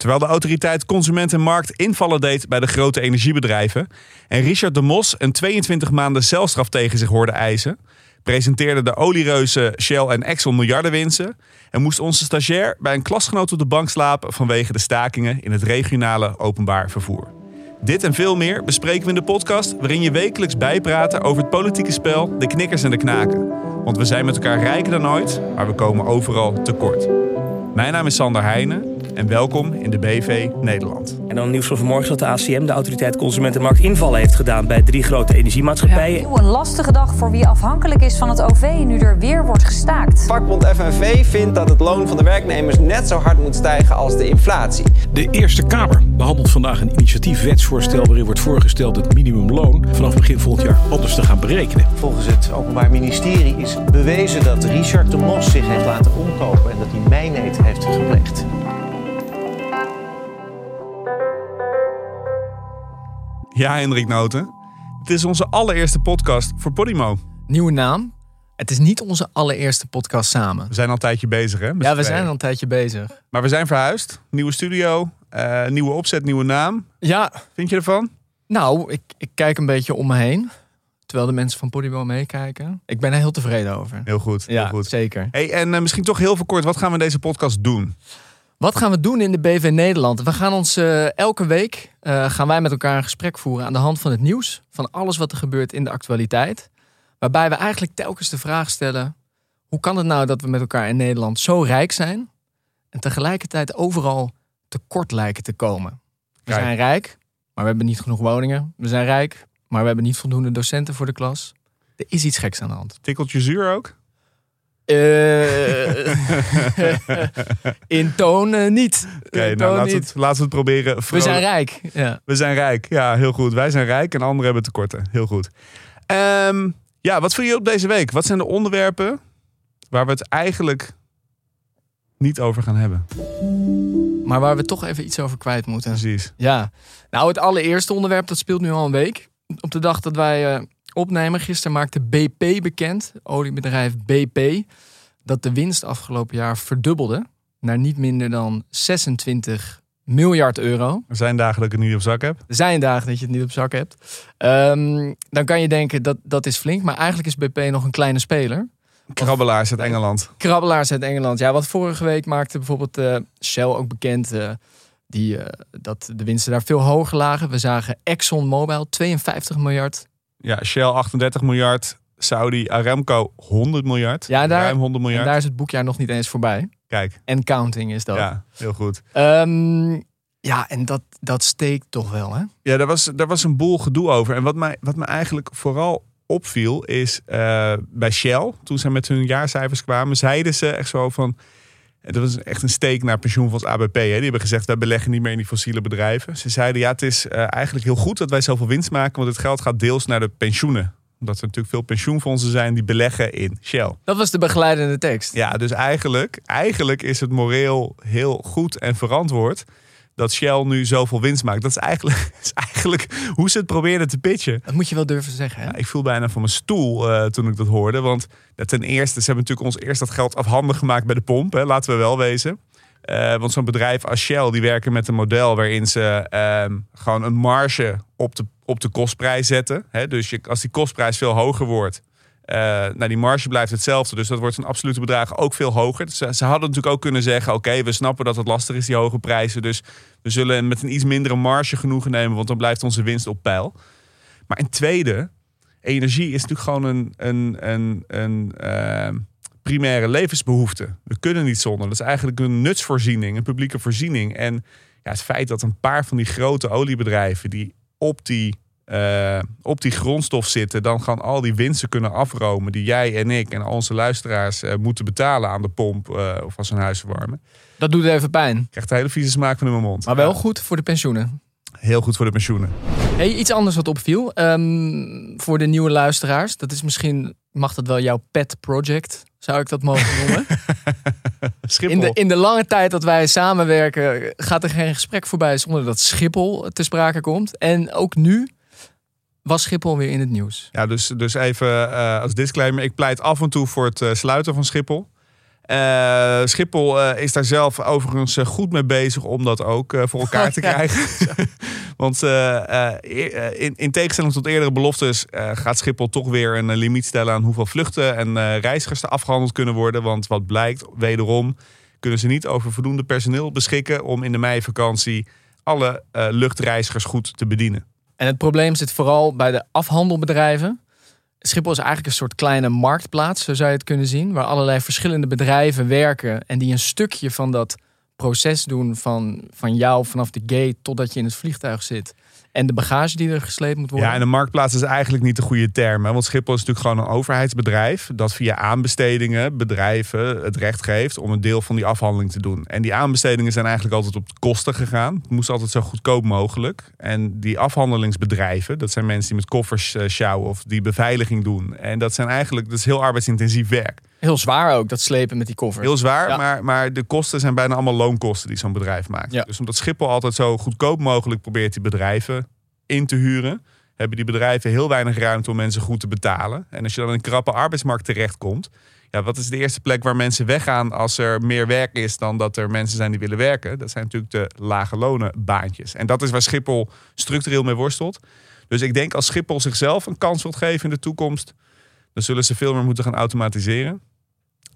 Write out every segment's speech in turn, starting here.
Terwijl de autoriteit Consument en Markt invallen deed bij de grote energiebedrijven en Richard de Mos een 22 maanden celstraf tegen zich hoorde eisen, presenteerde de oliereuzen Shell en Exxon miljardenwinsten en moest onze stagiair bij een klasgenoot op de bank slapen vanwege de stakingen in het regionale openbaar vervoer. Dit en veel meer bespreken we in de podcast waarin je wekelijks bijpraten over het politieke spel, de knikkers en de knaken. Want we zijn met elkaar rijker dan ooit, maar we komen overal tekort. Mijn naam is Sander Heijnen en welkom in de BV Nederland. En dan nieuws van vanmorgen dat de ACM, de Autoriteit Consumentenmarkt, invallen heeft gedaan bij drie grote energiemaatschappijen. Een lastige dag voor wie afhankelijk is van het OV nu er weer wordt gestaakt. Vakbond FNV vindt dat het loon van de werknemers net zo hard moet stijgen als de inflatie. De Eerste Kamer behandelt vandaag een initiatiefwetsvoorstel waarin wordt voorgesteld het minimumloon vanaf begin volgend jaar anders te gaan berekenen. Volgens het Openbaar Ministerie is bewezen dat Richard de Mos zich heeft laten omkopen en dat hij mijnheid heeft gepleegd. Ja, Hendrik Noten. Het is onze allereerste podcast voor Podimo. Nieuwe naam. Het is niet onze allereerste podcast samen. We zijn al een tijdje bezig, hè? Ja, we zijn al een tijdje bezig. Maar we zijn verhuisd. Nieuwe studio, eh, nieuwe opzet, nieuwe naam. Ja, Vind je ervan? nou, ik, ik kijk een beetje om me heen. Terwijl de mensen van Podimo meekijken. Ik ben er heel tevreden over. Heel goed, heel Ja, goed. zeker. Hey, en eh, misschien toch heel veel kort, wat gaan we in deze podcast doen? Wat gaan we doen in de BV Nederland? We gaan ons eh, elke week eh, gaan wij met elkaar een gesprek voeren aan de hand van het nieuws. Van alles wat er gebeurt in de actualiteit. Waarbij we eigenlijk telkens de vraag stellen: hoe kan het nou dat we met elkaar in Nederland zo rijk zijn en tegelijkertijd overal tekort lijken te komen? We zijn rijk, maar we hebben niet genoeg woningen. We zijn rijk, maar we hebben niet voldoende docenten voor de klas. Er is iets geks aan de hand. Tikkeltje zuur ook? Eh, in toon eh, niet. Oké, nou laten we, het, laten we het proberen. We zijn rijk. Ja. We zijn rijk. Ja, heel goed. Wij zijn rijk en anderen hebben tekorten. Heel goed. Ehm, ja, wat viel je op deze week? Wat zijn de onderwerpen waar we het eigenlijk niet over gaan hebben? Maar waar we toch even iets over kwijt moeten. Precies. Ja. Nou, het allereerste onderwerp, dat speelt nu al een week. Op de dag dat wij eh, opnemen, gisteren maakte BP bekend, oliebedrijf BP, dat de winst afgelopen jaar verdubbelde naar niet minder dan 26 miljard euro. Er zijn dagen dat ik het niet op zak heb. Er zijn dagen dat je het niet op zak hebt. Ehm, dan kan je denken dat dat is flink, maar eigenlijk is BP nog een kleine speler. Krabbelaars uit Engeland. Krabbelaars uit Engeland. Ja, wat vorige week maakte bijvoorbeeld eh, Shell ook bekend eh, die, eh, dat de winsten daar veel hoger lagen. We zagen ExxonMobil 52 miljard. Ja, Shell 38 miljard. Saudi Aramco 100 miljard. Ja, daar- Ruim 100 En miljard. daar is het boekjaar nog niet eens voorbij. Kijk, En counting is dat. ja, heel goed. Ehm, ja en dat, dat steekt toch wel, hè? Ja, daar was, daar was een boel gedoe over. En wat mij, wat me eigenlijk vooral opviel is eh, bij Shell, toen ze met hun jaarcijfers kwamen, zeiden ze echt zo van. Dat was echt een steek naar pensioenfonds ABP. Hè. Die hebben gezegd, wij beleggen niet meer in die fossiele bedrijven. Ze zeiden, ja, het is eh, eigenlijk heel goed dat wij zoveel winst maken, want het geld gaat deels naar de pensioenen. Omdat er natuurlijk veel pensioenfondsen zijn die beleggen in Shell. Dat was de begeleidende tekst. Ja, dus eigenlijk, eigenlijk is het moreel heel goed en verantwoord dat Shell nu zoveel winst maakt. Dat is eigenlijk, is eigenlijk hoe ze het probeerden te pitchen. Dat moet je wel durven zeggen, hè? Ja, ik viel bijna van mijn stoel eh, toen ik dat hoorde. Want ja, ten eerste, ze hebben natuurlijk ons eerst dat geld afhandig gemaakt bij de pomp. Hè, laten we wel wezen. Eh, want zo'n bedrijf als Shell, die werken met een model waarin ze ehm, gewoon een marge op de, op de kostprijs zetten. Hè, dus je, als die kostprijs veel hoger wordt, eh, nou die marge blijft hetzelfde. Dus dat wordt in absolute bedragen ook veel hoger. Ze, ze hadden natuurlijk ook kunnen zeggen, oké, we snappen dat het lastig is, die hoge prijzen. Dus we zullen met een iets mindere marge genoegen nemen, want dan blijft onze winst op peil. Maar een tweede, energie is natuurlijk gewoon een, een, een, een ehm, primaire levensbehoefte. We kunnen niet zonder. Dat is eigenlijk een nutsvoorziening, een publieke voorziening. En ja, het feit dat een paar van die grote oliebedrijven die op die, eh, op die grondstof zitten, dan gaan al die winsten kunnen afromen die jij en ik en onze luisteraars eh, moeten betalen aan de pomp eh, of als ze hun huis verwarmen. Dat doet even pijn. Krijgt een hele vieze smaak van in mijn mond. Maar wel Ja, goed voor de pensioenen. heel goed voor de pensioenen. Hey, iets anders wat opviel. Ehm, voor de nieuwe luisteraars. Dat is misschien, mag dat wel jouw pet project? Zou ik dat mogen noemen? Schiphol. In de, in de lange tijd dat wij samenwerken, gaat er geen gesprek voorbij zonder dat Schiphol te sprake komt. En ook nu was Schiphol weer in het nieuws. Ja, dus, dus even eh, als disclaimer. Ik pleit af en toe voor het eh, sluiten van Schiphol. Eh, Schiphol is daar zelf overigens goed mee bezig om dat ook voor elkaar Oh, te ja. krijgen. Want eh, in, in tegenstelling tot eerdere beloftes gaat Schiphol toch weer een limiet stellen aan hoeveel vluchten en reizigers er afgehandeld kunnen worden. Want wat blijkt, wederom kunnen ze niet over voldoende personeel beschikken om in de meivakantie alle luchtreizigers goed te bedienen. En het probleem zit vooral bij de afhandelbedrijven. Schiphol is eigenlijk een soort kleine marktplaats, zo zou je het kunnen zien. Waar allerlei verschillende bedrijven werken. En die een stukje van dat proces doen van, van jou vanaf de gate totdat je in het vliegtuig zit. En de bagage die er gesleept moet worden. Ja, en een marktplaats is eigenlijk niet de goede term. Hè? Want Schiphol is natuurlijk gewoon een overheidsbedrijf. Dat via aanbestedingen bedrijven het recht geeft om een deel van die afhandeling te doen. En die aanbestedingen zijn eigenlijk altijd op de kosten gegaan. Het moest altijd zo goedkoop mogelijk. En die afhandelingsbedrijven, dat zijn mensen die met koffers eh, sjouwen of die beveiliging doen. En dat zijn eigenlijk, dat is heel arbeidsintensief werk. Heel zwaar ook, dat slepen met die koffers. Heel zwaar, Ja. maar, maar de kosten zijn bijna allemaal loonkosten die zo'n bedrijf maakt. Ja. Dus omdat Schiphol altijd zo goedkoop mogelijk probeert die bedrijven in te huren, hebben die bedrijven heel weinig ruimte om mensen goed te betalen. En als je dan in een krappe arbeidsmarkt terechtkomt, ja, wat is de eerste plek waar mensen weggaan als er meer werk is dan dat er mensen zijn die willen werken? Dat zijn natuurlijk de lage lonen baantjes. En dat is waar Schiphol structureel mee worstelt. Dus ik denk als Schiphol zichzelf een kans wilt geven in de toekomst, dan zullen ze veel meer moeten gaan automatiseren.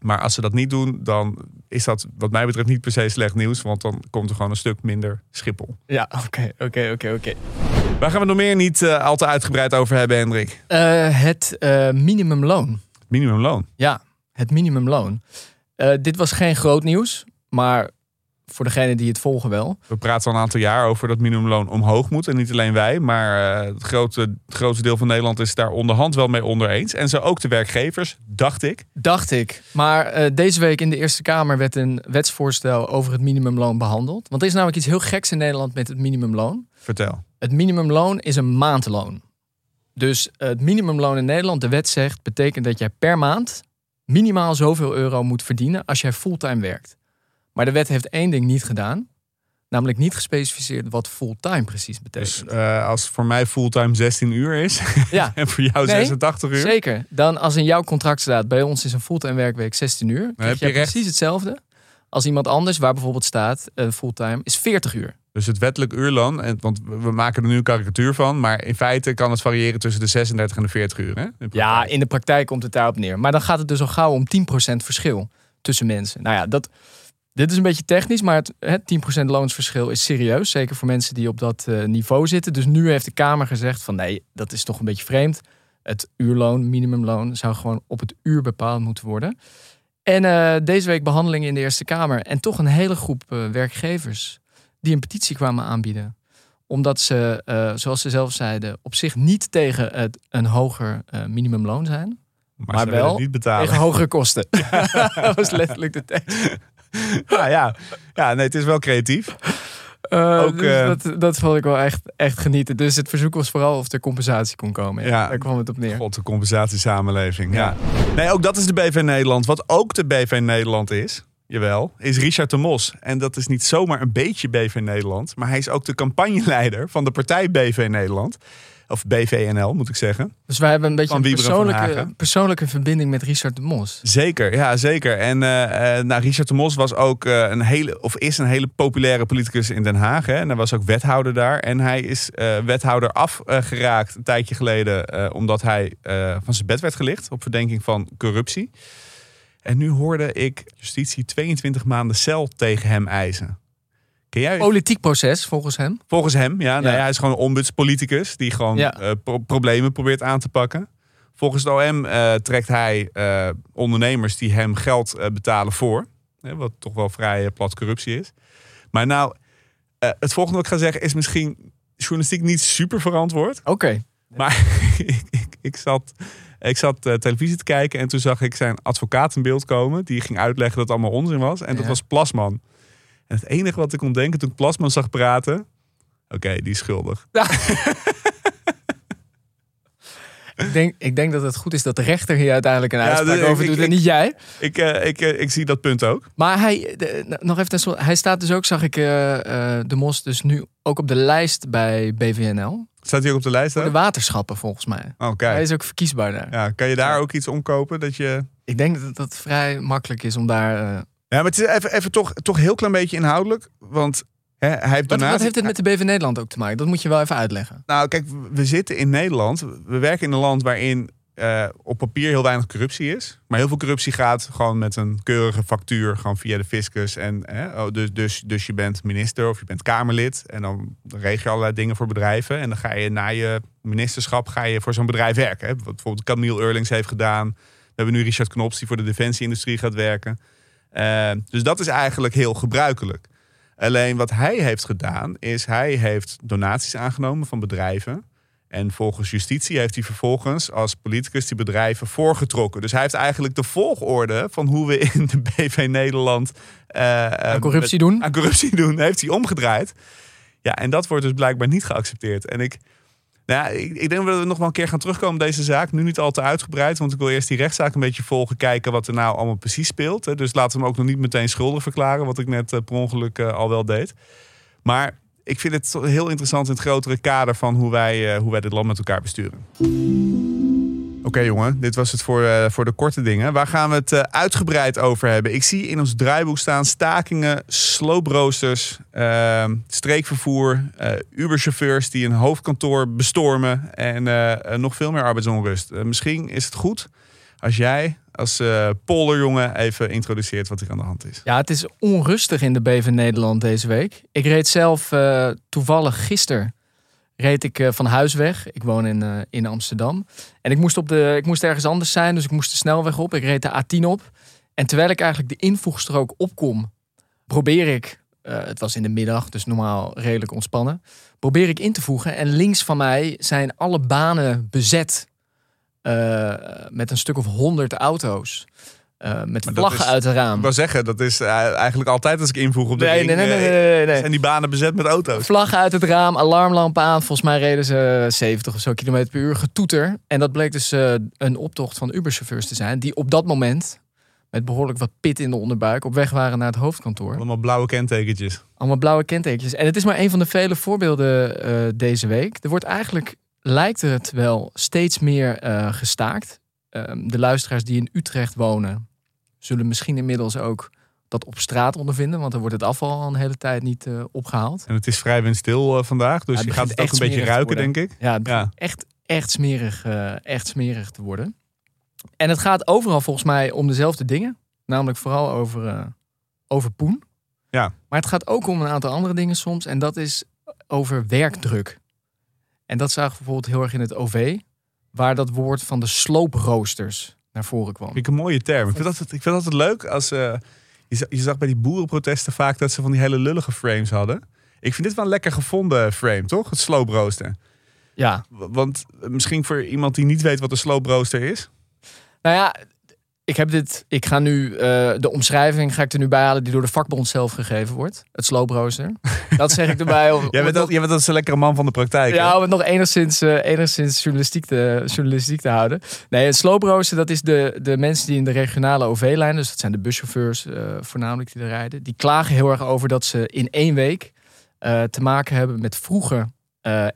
Maar als ze dat niet doen, dan is dat wat mij betreft niet per se slecht nieuws. Want dan komt er gewoon een stuk minder Schiphol. Ja, oké, oké, oké, oké. Waar gaan we nog meer niet eh, al te uitgebreid over hebben, Hendrik? Eh, Het eh, minimumloon. Minimumloon. Ja, het minimumloon. Dit was geen groot nieuws, maar voor degenen die het volgen wel. We praten al een aantal jaar over dat minimumloon omhoog moet. En niet alleen wij, maar eh, het, grote, het grootste deel van Nederland is daar onderhand wel mee oneens. En zo ook de werkgevers, dacht ik. Dacht ik. Maar eh, deze week in de Eerste Kamer werd een wetsvoorstel over het minimumloon behandeld. Want er is namelijk iets heel geks in Nederland met het minimumloon. Vertel. Het minimumloon is een maandloon. Dus het minimumloon in Nederland, de wet zegt, betekent dat jij per maand minimaal zoveel euro moet verdienen als jij fulltime werkt. Maar de wet heeft één ding niet gedaan. Namelijk niet gespecificeerd wat fulltime precies betekent. Dus eh, als voor mij fulltime 16 uur is ja, en voor jou Nee, 86 uur. zeker. Dan als in jouw contract staat, bij ons is een fulltime werkweek 16 uur. Dan heb je precies hetzelfde. Als iemand anders, waar bijvoorbeeld staat, eh, fulltime is 40 uur. Dus het wettelijk uurloon, en, want we maken er nu een karikatuur van, maar in feite kan het variëren tussen de 36 en de 40 uur. Hè? In Ja, in de praktijk komt het daarop neer. Maar dan gaat het dus al gauw om 10% verschil tussen mensen. Nou ja, dat, dit is een beetje technisch, maar het, het 10% loonsverschil is serieus. Zeker voor mensen die op dat eh, niveau zitten. Dus nu heeft de Kamer gezegd van nee, dat is toch een beetje vreemd. Het uurloon, minimumloon, zou gewoon op het uur bepaald moeten worden. En eh, deze week behandeling in de Eerste Kamer. En toch een hele groep eh, werkgevers die een petitie kwamen aanbieden. Omdat ze, zoals ze zelf zeiden, op zich niet tegen het, een hoger minimumloon zijn. maar, wel niet betalen. Tegen hogere kosten. dat was letterlijk de tekst. Ja, ja. ja, nee, het is wel creatief. Eh, Ook, dus eh, dat, dat vond ik wel echt, echt genieten. Dus het verzoek was vooral of er compensatie kon komen. Ja, Ja. Daar kwam het op neer. God, de compensatiesamenleving. Ja. Nee, ook dat is de BV Nederland. Wat ook de BV Nederland is, jawel, is Richard de Mos. En dat is niet zomaar een beetje BV Nederland, maar hij is ook de campagneleider van de partij BV Nederland. Of BVNL, moet ik zeggen. Dus wij hebben een beetje een persoonlijke, persoonlijke verbinding met Richard de Mos. Zeker, ja, zeker. En eh, eh, nou, Richard de Mos was ook eh, een hele, of is een hele populaire politicus in Den Haag. Hè? En hij was ook wethouder daar. En hij is wethouder afgeraakt een tijdje geleden, omdat hij van zijn bed werd gelicht op verdenking van corruptie. En nu hoorde ik justitie 22 maanden cel tegen hem eisen. Ken jij? Politiek proces, volgens hem. Volgens hem, ja. Nou Ja. hij is gewoon een ombudspoliticus die gewoon Ja. eh, pro- problemen probeert aan te pakken. Volgens het OM eh, trekt hij eh, ondernemers die hem geld betalen voor. Hè, wat toch wel vrij plat corruptie is. Maar nou, het volgende wat ik ga zeggen is misschien journalistiek niet super verantwoord. Oké. Maar ik, ik, ik zat, ik zat televisie te kijken en toen zag ik zijn advocaat in beeld komen. Die ging uitleggen dat het allemaal onzin was. En dat was Plasman. En het enige wat ik kon denken toen ik Plasman zag praten. Oké, die is schuldig. Ik denk, ik denk dat het goed is dat de rechter hier uiteindelijk een Ja, uitspraak over ik- doet ik- en niet jij. Ik, eh, ik, eh, ik zie dat punt ook. Maar hij, de- nog even hij staat dus ook, zag ik eh, eh, de Mos, dus nu ook op de lijst bij BVNL. Staat hij ook op de lijst? Voor de waterschappen volgens mij. Oh, Hij is ook verkiesbaar daar. Ja, kan je daar ook iets omkopen? Dat je... Ik denk dat het vrij makkelijk is om daar... Ja, maar het is even, even toch, toch heel klein beetje inhoudelijk. Want hè, hij heeft Wat, donatie- wat heeft dit met de BV Nederland ook te maken? Dat moet je wel even uitleggen. Nou, kijk, we zitten in Nederland. We werken in een land waarin eh, op papier heel weinig corruptie is. Maar heel veel corruptie gaat gewoon met een keurige factuur, gewoon via de fiscus. En, hè, oh, dus, dus, dus je bent minister of je bent Kamerlid. En dan regel je allerlei dingen voor bedrijven. En dan ga je na je ministerschap ga je voor zo'n bedrijf werken. Hè. Wat bijvoorbeeld Camille Eurlings heeft gedaan. We hebben nu Richard Knops die voor de defensieindustrie gaat werken. Eh, dus dat is eigenlijk heel gebruikelijk. Alleen wat hij heeft gedaan, is hij heeft donaties aangenomen van bedrijven. En volgens justitie heeft hij vervolgens als politicus die bedrijven voorgetrokken. Dus hij heeft eigenlijk de volgorde van hoe we in de BV Nederland eh, eh, Aan corruptie met- doen. aan corruptie doen, heeft hij omgedraaid. Ja, en dat wordt dus blijkbaar niet geaccepteerd. En ik, nou ik, denk dat we nog wel een keer gaan terugkomen op deze zaak. Nu niet al te uitgebreid, want ik wil eerst die rechtszaak een beetje volgen. Kijken wat er nou allemaal precies speelt. Dus laten we hem ook nog niet meteen schuldig verklaren. Wat ik net eh, per ongeluk eh, al wel deed. Maar ik vind het heel interessant in het grotere kader van hoe wij, eh, hoe wij dit land met elkaar besturen. Oké jongen, dit was het voor, eh, voor de korte dingen. Waar gaan we het eh, uitgebreid over hebben? Ik zie in ons draaiboek staan stakingen, slooproosters, eh, streekvervoer, eh Uberchauffeurs die een hoofdkantoor bestormen en nog veel meer arbeidsonrust. Misschien is het goed als jij als eh polderjongen even introduceert wat er aan de hand is. Ja, het is onrustig in de BV Nederland deze week. Ik reed zelf toevallig gisteren reed ik eh, van huis weg. Ik woon in, eh, in Amsterdam. En ik moest, op de, ik moest ergens anders zijn, dus ik moest de snelweg op. Ik reed de A10 op. En terwijl ik eigenlijk de invoegstrook opkom, probeer ik, eh, het was in de middag, dus normaal redelijk ontspannen, probeer ik in te voegen. En links van mij zijn alle banen bezet met een stuk of honderd auto's. Eh, met Maar vlaggen is- uit het raam. Ik wou zeggen, dat is eh, eigenlijk altijd als ik invoeg op de Nee, ring, nee, nee, nee, eh, nee, nee, zijn die banen bezet met auto's. Vlaggen uit het raam, alarmlampen aan. Volgens mij reden ze 70 of zo kilometer per uur. Getoeter. En dat bleek dus eh, een optocht van Uberchauffeurs te zijn. Die op dat moment, met behoorlijk wat pit in de onderbuik, op weg waren naar het hoofdkantoor. Allemaal blauwe kentekentjes. Allemaal blauwe kentekens. En het is maar een van de vele voorbeelden eh, deze week. Er wordt eigenlijk, lijkt het wel, steeds meer eh, gestaakt. Ehm, de luisteraars die in Utrecht wonen, zullen misschien inmiddels ook dat op straat ondervinden. Want er wordt het afval al een hele tijd niet eh, opgehaald. En het is vrij windstil eh, vandaag, dus Ja, je gaat het ook echt een beetje ruiken, denk ik. Ja, het begint Ja. echt, echt, smerig, eh, echt smerig te worden. En het gaat overal volgens mij om dezelfde dingen. Namelijk vooral over, over poen. Ja. Maar het gaat ook om een aantal andere dingen soms. En dat is over werkdruk. En dat zagen we bijvoorbeeld heel erg in het OV. Waar dat woord van de slooproosters naar voren kwam. Vind ik een mooie term. Ik vind dat, ik vind altijd leuk als... eh, je, zag, je zag bij die boerenprotesten vaak dat ze van die hele lullige frames hadden. Ik vind dit wel een lekker gevonden frame, toch? Het slooprooster. Ja, Want misschien voor iemand die niet weet wat een slooprooster is. nou ja, ik heb dit. Ik ga nu eh, de omschrijving ga ik er nu bij halen die door de vakbond zelf gegeven wordt. Het slooprooster. Dat zeg ik erbij. Om, Jij bent, dat, jij bent dat zo'n lekkere man van de praktijk. hè? Ja, om het nog enigszins, eh, enigszins journalistiek, te, journalistiek te houden. Nee, het slooprooster, dat is de, de mensen die in de regionale OV-lijn, dus dat zijn de buschauffeurs eh, voornamelijk die er rijden, die klagen heel erg over dat ze in één week te maken hebben met vroege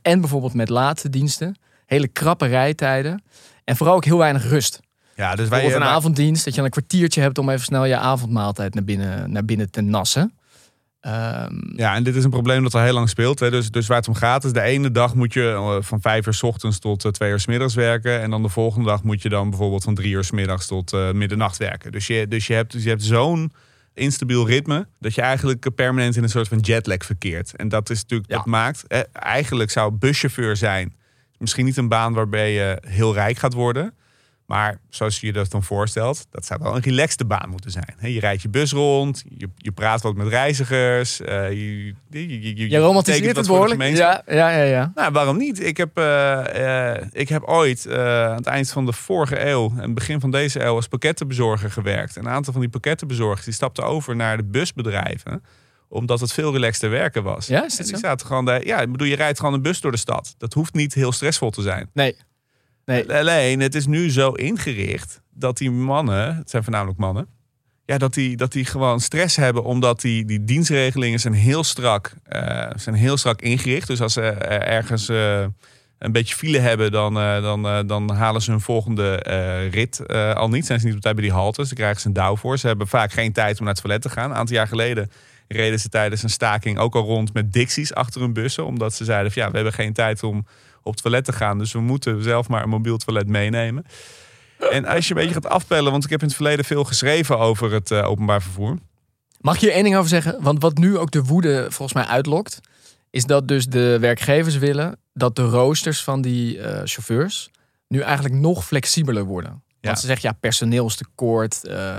en bijvoorbeeld met late diensten. Hele krappe rijtijden. En vooral ook heel weinig rust. Ja, dus wij... Bijvoorbeeld een wij- avonddienst, dat je dan een kwartiertje hebt om even snel je avondmaaltijd naar binnen, naar binnen te nassen. Ehm, Ja, en dit is een probleem dat al heel lang speelt. Hè. Dus, dus waar het om gaat is, de ene dag moet je eh, van vijf uur s ochtends tot eh, twee uur s middags werken. En dan de volgende dag moet je dan bijvoorbeeld van drie uur s middags tot eh, middernacht werken. Dus je, dus je hebt, dus je hebt zo'n instabiel ritme dat je eigenlijk permanent in een soort van jetlag verkeert. En dat is natuurlijk, Ja. dat maakt, eh, eigenlijk zou buschauffeur zijn misschien niet een baan waarbij je heel rijk gaat worden. Maar zoals je je dat dan voorstelt, dat zou wel een relaxte baan moeten zijn. Je rijdt je bus rond, je, je praat wat met reizigers. eh, je, je, je, je, romantiseert het behoorlijk. Ja, ja, ja, ja. Nou, waarom niet? Ik heb, eh, eh, ik heb ooit aan het eind van de vorige eeuw en begin van deze eeuw als pakkettenbezorger gewerkt. Een aantal van die pakkettenbezorgers die stapten over naar de busbedrijven omdat het veel relaxter werken was. Ja, is en die zaten gewoon daar. Ja, ik bedoel, je rijdt gewoon een bus door de stad. Dat hoeft niet heel stressvol te zijn. Nee. Nee. Alleen, het is nu zo ingericht dat die mannen, het zijn voornamelijk mannen, ja, dat die, dat die gewoon stress hebben omdat die, die dienstregelingen zijn heel strak, eh, zijn heel strak ingericht. Dus als ze eh, ergens eh, een beetje file hebben, dan, dan, dan halen ze hun volgende rit al niet. Zijn ze niet op tijd bij die haltes. Dan krijgen ze een douw voor. Ze hebben vaak geen tijd om naar het toilet te gaan. Een aantal jaar geleden reden ze tijdens een staking ook al rond met dicties achter hun bussen. Omdat ze zeiden van ja, we hebben geen tijd om op het toilet te gaan. Dus we moeten zelf maar een mobiel toilet meenemen. En als je een beetje gaat afpellen, want ik heb in het verleden veel geschreven over het eh, openbaar vervoer. Mag ik hier één ding over zeggen? Want wat nu ook de woede volgens mij uitlokt, is dat dus de werkgevers willen dat de roosters van die eh, chauffeurs nu eigenlijk nog flexibeler worden. Want Ja. ze zeggen ja, personeelstekort, eh,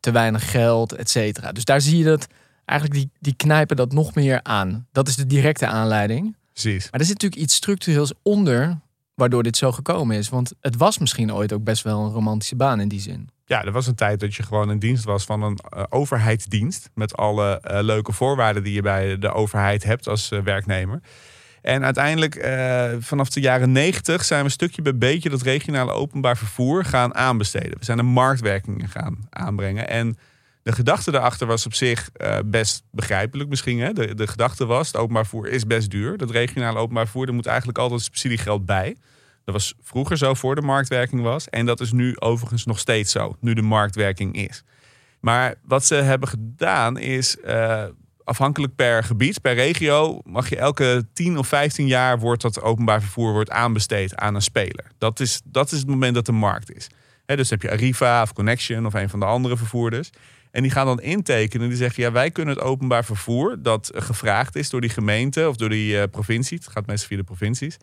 te weinig geld, et cetera. Dus daar zie je dat eigenlijk die, die knijpen dat nog meer aan. Dat is de directe aanleiding. Precies. Maar er zit natuurlijk iets structureels onder waardoor dit zo gekomen is. Want het was misschien ooit ook best wel een romantische baan in die zin. Ja, er was een tijd dat je gewoon in dienst was van een eh, overheidsdienst. Met alle eh, leuke voorwaarden die je bij de overheid hebt als eh, werknemer. En uiteindelijk, vanaf de jaren negentig, zijn we stukje bij beetje dat regionale openbaar vervoer gaan aanbesteden. We zijn er marktwerkingen gaan aanbrengen. En de gedachte daarachter was op zich eh, best begrijpelijk misschien. Hè? De, de gedachte was, het openbaar vervoer is best duur. Dat regionale openbaar vervoer, er moet eigenlijk altijd subsidiegeld bij. Dat was vroeger zo voor de marktwerking was. En dat is nu overigens nog steeds zo, nu de marktwerking is. Maar wat ze hebben gedaan is, eh, afhankelijk per gebied, per regio, mag je elke 10 of 15 jaar wordt dat openbaar vervoer wordt aanbesteed aan een speler. Dat is, dat is het moment dat de markt is. Dus heb je Arriva of Connection of een van de andere vervoerders. En die gaan dan intekenen. Die zeggen, ja, wij kunnen het openbaar vervoer dat gevraagd is door die gemeente of door die eh, provincie. Het gaat meestal via de provincies.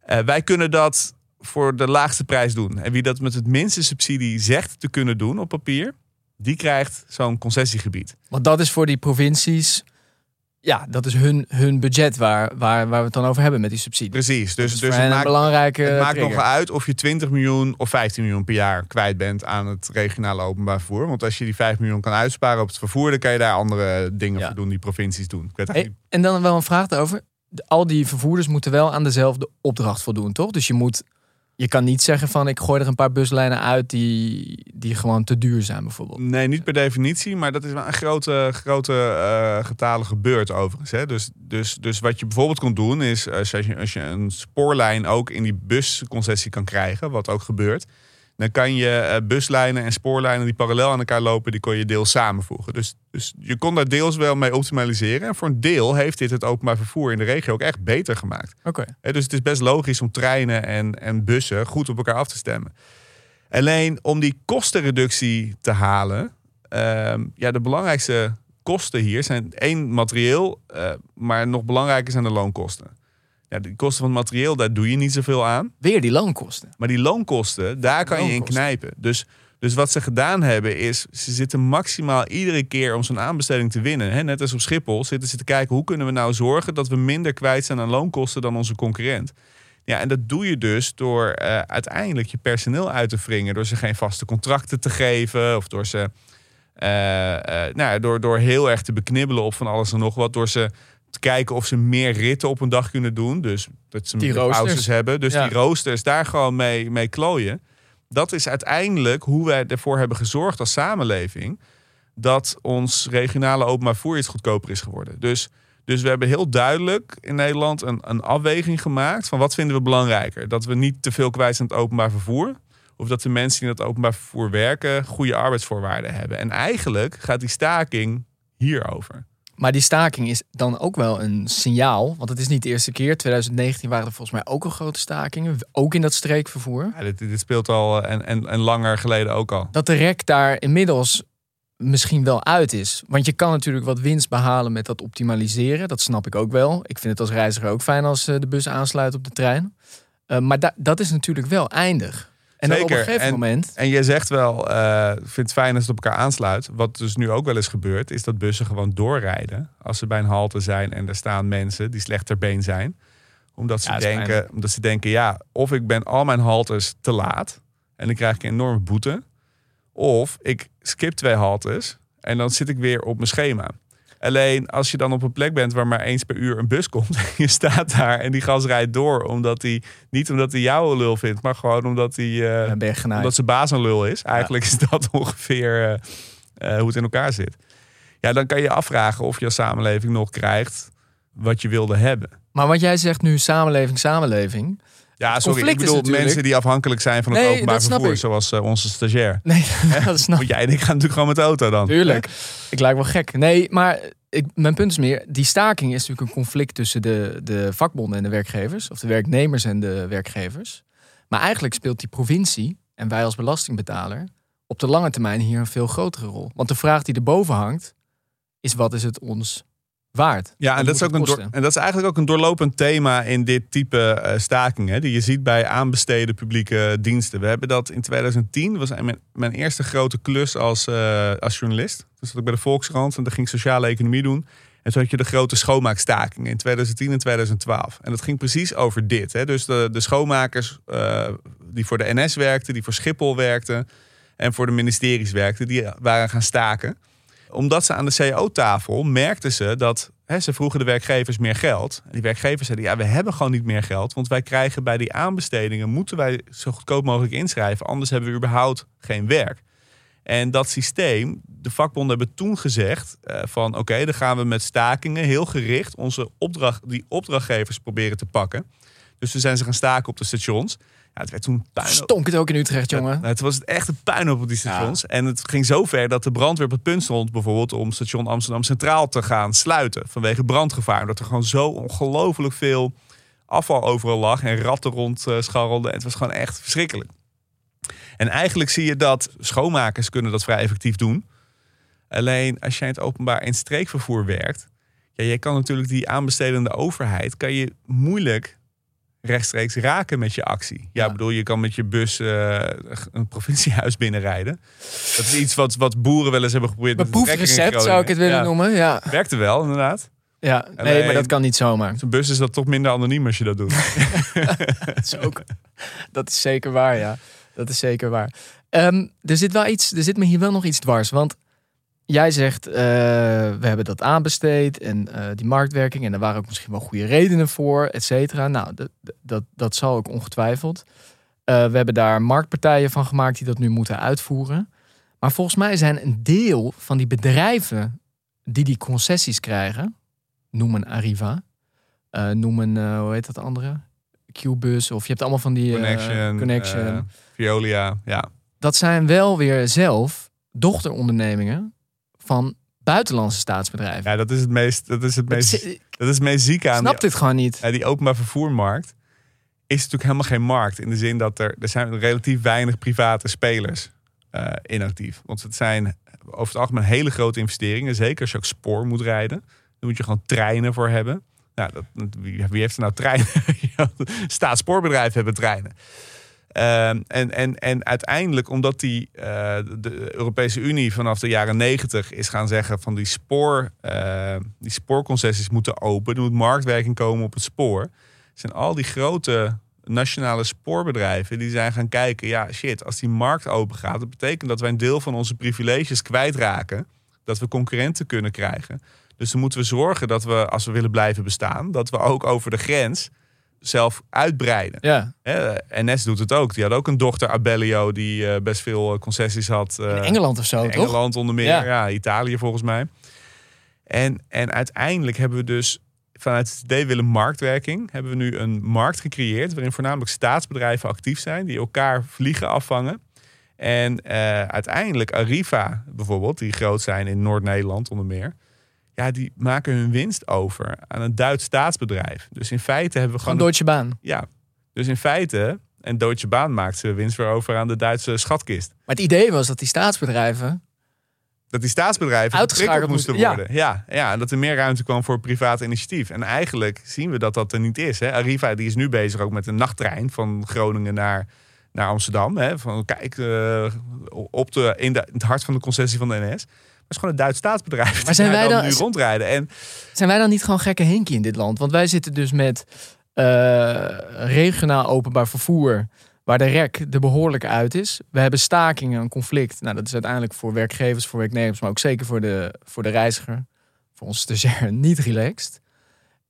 Eh, wij kunnen dat voor de laagste prijs doen. En wie dat met het minste subsidie zegt te kunnen doen op papier, die krijgt zo'n concessiegebied. Want dat is voor die provincies, ja, dat is hun, hun budget waar, waar, waar we het dan over hebben met die subsidie. Precies. Dus, Dus, het maakt, belangrijke het maakt nog uit of je 20 miljoen of 15 miljoen per jaar kwijt bent aan het regionale openbaar vervoer. Want als je die 5 miljoen kan uitsparen op het vervoer, dan kan je daar andere dingen Ja. voor doen die provincies doen. Ik weet Hey, eigenlijk en dan wel een vraag daarover. De- Al die vervoerders moeten wel aan dezelfde opdracht voldoen, toch? Dus je moet, je kan niet zeggen van ik gooi er een paar buslijnen uit die, die gewoon te duur zijn, bijvoorbeeld. Nee, niet per definitie, maar dat is wel een grote, grote eh getalen gebeurd overigens. Hè. Dus, dus, dus wat je bijvoorbeeld kon doen is, als je, als je een spoorlijn ook in die busconcessie kan krijgen, wat ook gebeurt, dan kan je eh, buslijnen en spoorlijnen die parallel aan elkaar lopen, die kon je deels samenvoegen. Dus, dus je kon daar deels wel mee optimaliseren. En voor een deel heeft dit het openbaar vervoer in de regio ook echt beter gemaakt. Oké. Dus het is best logisch om treinen en, en bussen goed op elkaar af te stemmen. Alleen om die kostenreductie te halen, ehm, ja, de belangrijkste kosten hier zijn één materieel, eh, maar nog belangrijker zijn de loonkosten. Ja, de kosten van het materieel, daar doe je niet zoveel aan. Weer die loonkosten. Maar die loonkosten, daar kan je in knijpen. Dus, dus wat ze gedaan hebben is, ze zitten maximaal iedere keer om zo'n aanbesteding te winnen. Hè, net als op Schiphol zitten ze te kijken hoe kunnen we nou zorgen dat we minder kwijt zijn aan loonkosten dan onze concurrent. Ja, en dat doe je dus door eh, uiteindelijk je personeel uit te wringen. Door ze geen vaste contracten te geven. Of door ze eh, eh, nou, ja, door, door heel erg te beknibbelen op van alles en nog wat. Door ze te kijken of ze meer ritten op een dag kunnen doen. Dus dat ze Die meer roosters. pauzes hebben. Dus Ja. die roosters daar gewoon mee, mee klooien. Dat is uiteindelijk hoe wij ervoor hebben gezorgd als samenleving. Dat ons regionale openbaar vervoer iets goedkoper is geworden. Dus, dus we hebben heel duidelijk in Nederland een, een afweging gemaakt van wat vinden we belangrijker. Dat we niet te veel kwijt zijn aan het openbaar vervoer. Of dat de mensen die in het openbaar vervoer werken goede arbeidsvoorwaarden hebben. En eigenlijk gaat die staking hierover. Maar die staking is dan ook wel een signaal. Want het is niet de eerste keer. 2019 waren er volgens mij ook al grote stakingen. Ook in dat streekvervoer. Ja, dit, dit speelt al eh, en, en, en langer geleden ook al. Dat de rek daar inmiddels misschien wel uit is. Want je kan natuurlijk wat winst behalen met dat optimaliseren. Dat snap ik ook wel. Ik vind het als reiziger ook fijn als eh, de bus aansluit op de trein. Eh, maar da- dat is natuurlijk wel eindig. En op een gegeven En- moment... En je zegt wel, eh vind het fijn als het op elkaar aansluit. Wat dus nu ook wel eens gebeurt, is dat bussen gewoon doorrijden. Als ze bij een halte zijn en er staan mensen die slechter been zijn. Omdat ze, Ja, denken, omdat ze denken, ja, of ik ben al mijn haltes te laat. En dan krijg ik een enorme boete. Of ik skip twee haltes en dan zit ik weer op mijn schema. Alleen als je dan op een plek bent waar maar eens per uur een bus komt. En je staat daar en die gas rijdt door. Omdat hij, niet omdat hij jou een lul vindt, maar gewoon omdat hij... genaaid. omdat zijn baas een lul is. Eigenlijk is dat ongeveer eh, eh, hoe het in elkaar zit. Ja, dan kan je je afvragen of je als samenleving nog krijgt wat je wilde hebben. Maar wat jij zegt nu, samenleving, samenleving. Ja, sorry. Ik bedoel mensen die afhankelijk zijn van het Nee, openbaar vervoer, ik. zoals eh, onze stagiair. Nee, dat snap Want jij en ik gaan natuurlijk gewoon met de auto dan. Tuurlijk. Ik lijk wel gek. Nee, maar ik, mijn punt is meer, die staking is natuurlijk een conflict tussen de, de vakbonden en de werkgevers. Of de werknemers en de werkgevers. Maar eigenlijk speelt die provincie en wij als belastingbetaler op de lange termijn hier een veel grotere rol. Want de vraag die erboven hangt, is wat is het ons waard? Ja, en dat, is ook een door- en dat is eigenlijk ook een doorlopend thema in dit type eh, stakingen. Die je ziet bij aanbesteden publieke diensten. We hebben dat in 2010. Dat was mijn, mijn eerste grote klus als, eh, als journalist. Toen zat ik bij de Volkskrant en daar ging ik sociale economie doen. En toen had je de grote schoonmaakstakingen in 2010 en 2012. En dat ging precies over dit. Hè. Dus de, de schoonmakers eh, die voor de NS werkten, die voor Schiphol werkten... en voor de ministeries werkten, die waren gaan staken omdat ze aan de CEO-tafel merkten ze dat ze vroegen de werkgevers meer geld. Die werkgevers zeiden: ja, we hebben gewoon niet meer geld. Want wij krijgen bij die aanbestedingen moeten wij zo goedkoop mogelijk inschrijven. Anders hebben we überhaupt geen werk. En dat systeem, de vakbonden hebben toen gezegd: eh, van oké, dan gaan we met stakingen heel gericht onze opdracht, die opdrachtgevers proberen te pakken. Dus toen zijn ze gaan staken op de stations. Ja, het werd toen puin. Stonk het ook in Utrecht, jongen. Nou, het was het echt een puinhoop op die stations. En het ging zo ver dat de brandweer op het punt stond... bijvoorbeeld om station Amsterdam Centraal te gaan sluiten... vanwege brandgevaar. Omdat er gewoon zo ongelooflijk veel afval overal lag... en ratten rond eh, scharrelden. Het was gewoon echt verschrikkelijk. En eigenlijk zie je dat schoonmakers kunnen dat vrij effectief doen. Alleen als jij in het openbaar en streekvervoer werkt... Ja, je kan natuurlijk die aanbestedende overheid... kan je moeilijk rechtstreeks raken met je actie. Ja, bedoel, je kan met je bus eh, een provinciehuis binnenrijden. Dat is iets wat, wat boeren wel eens hebben geprobeerd. Een proefrecept zou ik het willen noemen. Ja, werkte wel, inderdaad. ja. nee, Alleen- maar dat kan niet zomaar. Zo'n bus is dat toch minder anoniem als je dat doet. Dat is, ook, dat is zeker waar, ja. Dat is zeker waar. Ehm, er zit wel iets, er zit me hier wel nog iets dwars. Want jij zegt, eh, we hebben dat aanbesteed en eh, die marktwerking. En er waren ook misschien wel goede redenen voor, et cetera. Nou, dat, dat, dat zal ook ongetwijfeld. Eh, we hebben daar marktpartijen van gemaakt die dat nu moeten uitvoeren. Maar volgens mij zijn een deel van die bedrijven die die concessies krijgen, noem een Arriva, noem een, eh, hoe heet dat andere? Qbus, of je hebt allemaal van die Connection, connection. Veolia, ja. dat zijn wel weer zelf dochterondernemingen van buitenlandse staatsbedrijven. Ja, dat is het meest, dat is het Dat meest, is- dat is het meest zieke aan snap dit gewoon niet. ja, die openbaar vervoermarkt. Is natuurlijk helemaal geen markt. In de zin dat er, er zijn relatief weinig private spelers eh inactief. Want het zijn over het algemeen hele grote investeringen. Zeker als je ook spoor moet rijden. Dan moet je gewoon treinen voor hebben. Nou, dat, wie, wie heeft er nou treinen? Ja, Staatsspoorбedrijven hebben treinen. Ehm, en, en, en uiteindelijk, omdat die, eh, de Europese Unie vanaf de jaren negentig is gaan zeggen van die, spoor, eh, die spoorconcessies moeten open. Er moet marktwerking komen op het spoor. Zijn al die grote nationale spoorbedrijven die zijn gaan kijken. Ja, shit, als die markt open gaat, dat betekent dat wij een deel van onze privileges kwijtraken. Dat we concurrenten kunnen krijgen. Dus dan moeten we zorgen dat we, als we willen blijven bestaan, dat we ook over de grens zelf uitbreiden. Ja, Hè, NS doet het ook. Die had ook een dochter Abellio die eh, best veel eh, concessies had. eh, in Engeland of zo, in toch? Engeland onder meer, Ja. ja. Italië volgens mij. En, en uiteindelijk hebben we dus vanuit het idee willen marktwerking, hebben we nu een markt gecreëerd waarin voornamelijk staatsbedrijven actief zijn, die elkaar vliegen afvangen. En eh, uiteindelijk Arriva bijvoorbeeld, die groot zijn in Noord-Nederland onder meer. Ja, die maken hun winst over aan een Duits staatsbedrijf. Dus in feite hebben we Gewoon gewoon Deutsche Bahn. ja, dus in feite, en Deutsche Bahn maakt ze winst weer over aan de Duitse schatkist. Maar het idee was dat die staatsbedrijven... Dat die staatsbedrijven Uitgeschakeld moesten worden. Ja. Ja, en dat er meer ruimte kwam voor privaat initiatief. En eigenlijk zien we dat dat er niet is. Hè. Arriva die is nu bezig ook met een nachttrein van Groningen naar, naar Amsterdam. Hè. Van, kijk, eh, op de, in, de, in het hart van de concessie van de NS. Is gewoon een Duits staatsbedrijf. Maar zijn wij dan- nu rondrijden? En Zijn wij dan niet gewoon gekke hinkie in dit land? Want wij zitten dus met eh, regionaal openbaar vervoer... waar de rek er behoorlijk uit is. We hebben stakingen, een conflict. Nou, dat is uiteindelijk voor werkgevers, voor werknemers... maar ook zeker voor de, voor de reiziger, voor onze stagiair, niet relaxed.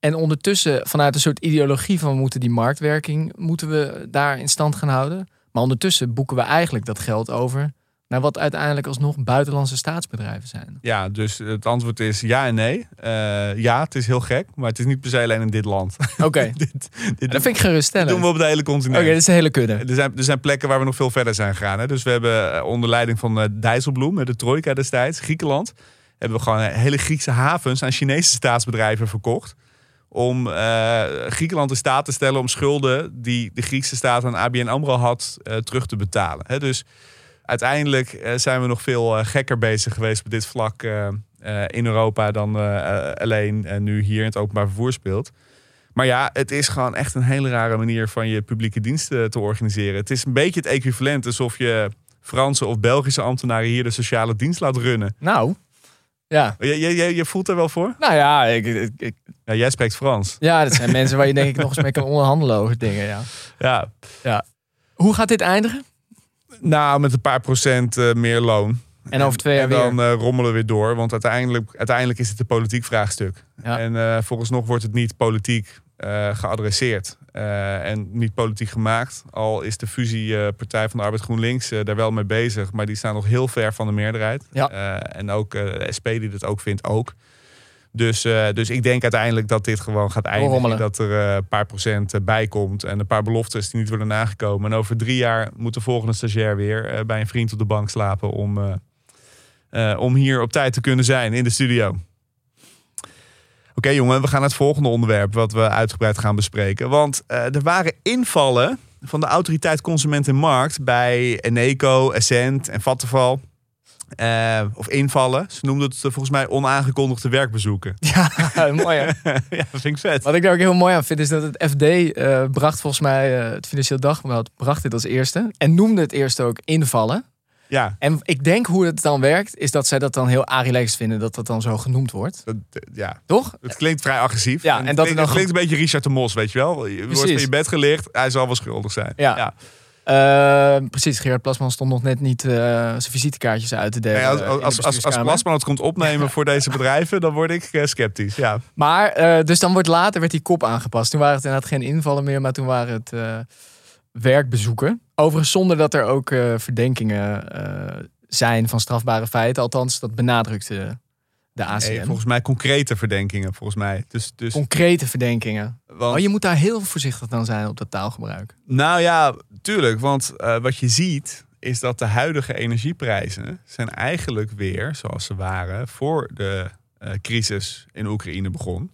En ondertussen, vanuit een soort ideologie van... we moeten die marktwerking, moeten we daar in stand gaan houden. Maar ondertussen boeken we eigenlijk dat geld over... naar wat uiteindelijk alsnog buitenlandse staatsbedrijven zijn. Ja, dus het antwoord is ja en nee. Eh, ja, het is heel gek, maar het is niet per se alleen in dit land. Oké, dit, dit dat vind ik geruststellend. doen we op de hele Oké, continent. dit is een hele kudde. Er zijn, er zijn plekken waar we nog veel verder zijn gegaan. Hè? Dus we hebben eh, onder leiding van eh, Dijsselbloem, de Trojka destijds, Griekenland, hebben we gewoon hele Griekse havens aan Chinese staatsbedrijven verkocht. Om Griekenland in staat te stellen om schulden die de Griekse staat aan ABN AMRO had terug te betalen. Hè? Dus uiteindelijk eh, zijn we nog veel eh, gekker bezig geweest op dit vlak eh, in Europa dan alleen nu hier in het openbaar vervoer speelt. Maar ja, het is gewoon echt een hele rare manier van je publieke diensten te organiseren. Het is een beetje het equivalent alsof je Franse of Belgische ambtenaren hier de sociale dienst laat runnen. Nou, ja. Je, je, je, voelt er wel voor? Nou ja, ik, ik, ik- Ja, jij spreekt Frans. ja, dat zijn mensen waar je denk ik nog eens mee kan onderhandelen over dingen, ja. Ja. Hoe gaat dit eindigen? Nou, met een paar procent eh, meer loon. En over twee jaar en dan weer. eh, rommelen we weer door. Want uiteindelijk, uiteindelijk is het een politiek vraagstuk. Ja. En eh volgens nog wordt het niet politiek geadresseerd. en niet politiek gemaakt. Al is de fusie Partij van de Arbeid GroenLinks daar wel mee bezig. Maar die staan nog heel ver van de meerderheid. Ja. En ook de SP die dat ook vindt ook. Dus, eh, dus ik denk uiteindelijk dat dit gewoon gaat eindigen. Rommelen. Dat er eh, een paar procent eh, bij komt. En een paar beloftes die niet worden nagekomen. En over drie jaar moet de volgende stagiair weer bij een vriend op de bank slapen. Om, om hier op tijd te kunnen zijn in de studio. Oké jongen, we gaan naar het volgende onderwerp wat we uitgebreid gaan bespreken. Want er waren invallen van de autoriteit Consument en Markt bij Eneco, Essent en Vattenval. Eh, of invallen. Ze noemden het eh, volgens mij onaangekondigde werkbezoeken. Ja, mooi hè? ja, dat vind ik vet. Wat ik daar ook heel mooi aan vind, is dat het FD eh, bracht volgens mij, het Financieel Dagblad bracht dit als eerste. En noemde het eerst ook invallen. Ja, En ik denk hoe het dan werkt, is dat zij dat dan heel relaxed vinden, dat dat dan zo genoemd wordt. dat, ja, Toch? het klinkt vrij agressief. Ja, en dat klinkt, dan het klinkt een beetje Richard de Mos, weet je wel. Je wordt van je bed gelicht, hij zal wel schuldig zijn. Ja. Eh, precies, Gerard Plasman stond nog net niet eh, zijn visitekaartjes uit te delen. Als, eh, de als, als, als. Plasman het komt opnemen voor deze bedrijven, dan word ik eh, sceptisch. Ja. Maar, dus dan wordt later werd die kop aangepast. Toen waren het inderdaad geen invallen meer, maar toen waren het werkbezoeken. Overigens zonder dat er ook verdenkingen zijn van strafbare feiten. Althans, dat benadrukte de ACM. Nee, volgens mij concrete verdenkingen, volgens mij. Dus, dus, Concrete verdenkingen. want, Oh, je moet daar heel voorzichtig dan zijn op dat taalgebruik. Nou ja, tuurlijk. Want eh, wat je ziet, is dat de huidige energieprijzen zijn eigenlijk weer zoals ze waren voor de eh, crisis in Oekraïne begon.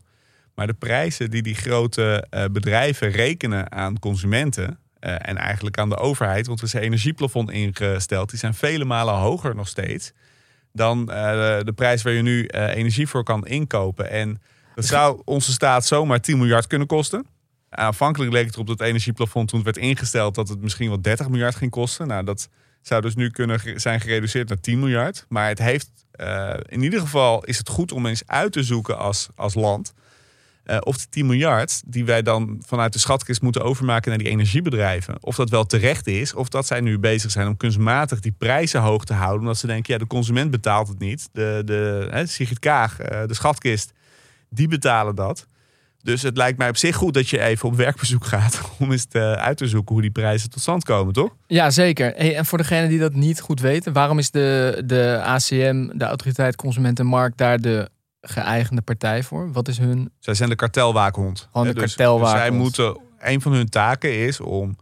Maar de prijzen die die grote eh, bedrijven rekenen aan consumenten eh, en eigenlijk aan de overheid, want er is een energieplafond ingesteld, die zijn vele malen hoger nog steeds dan eh, de prijs waar je nu eh, energie voor kan inkopen. En dat zou onze staat zomaar 10 miljard kunnen kosten. Aanvankelijk leek het erop dat het energieplafond toen het werd ingesteld dat het misschien wel 30 miljard ging kosten. Nou, dat zou dus nu kunnen zijn gereduceerd naar 10 miljard. Maar het heeft, eh, in ieder geval is het goed om eens uit te zoeken als, als land. Eh, of die 10 miljard die wij dan vanuit de schatkist moeten overmaken naar die energiebedrijven. Of dat wel terecht is. Of dat zij nu bezig zijn om kunstmatig die prijzen hoog te houden. Omdat ze denken, ja, de consument betaalt het niet. De, de, hè, Sigrid Kaag, eh, de schatkist, die betalen dat. Dus het lijkt mij op zich goed dat je even op werkbezoek gaat. Om eens te, uit te zoeken hoe die prijzen tot stand komen, toch? Ja, zeker. Hey, en voor degenen die dat niet goed weten, waarom is de, de ACM, de Autoriteit Consument en Markt, daar de geëigende partij voor? Wat is hun... Zij zijn de kartelwaakhond. Gewoon de Hè, dus, kartelwaakhond. Dus zij moeten, een van hun taken is om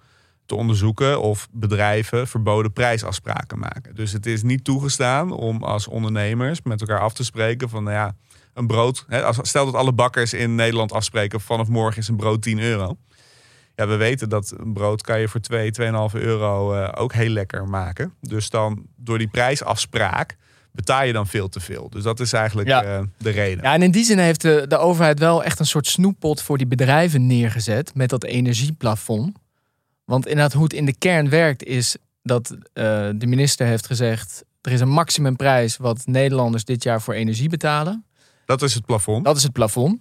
te onderzoeken of bedrijven verboden prijsafspraken maken. Dus het is niet toegestaan om als ondernemers met elkaar af te spreken van, nou ja, een brood. Hè, stel dat alle bakkers in Nederland afspreken vanaf morgen is een brood 10 euro. Ja, we weten dat een brood kan je voor 2, 2,5 euro eh, ook heel lekker maken. Dus dan door die prijsafspraak betaal je dan veel te veel. Dus dat is eigenlijk Ja. eh, de reden. Ja, en in die zin heeft de, de overheid wel echt een soort snoeppot voor die bedrijven neergezet met dat energieplafond. Want inderdaad, hoe het in de kern werkt, is dat eh, de minister heeft gezegd: er is een maximumprijs wat Nederlanders dit jaar voor energie betalen. Dat is het plafond. Dat is het plafond.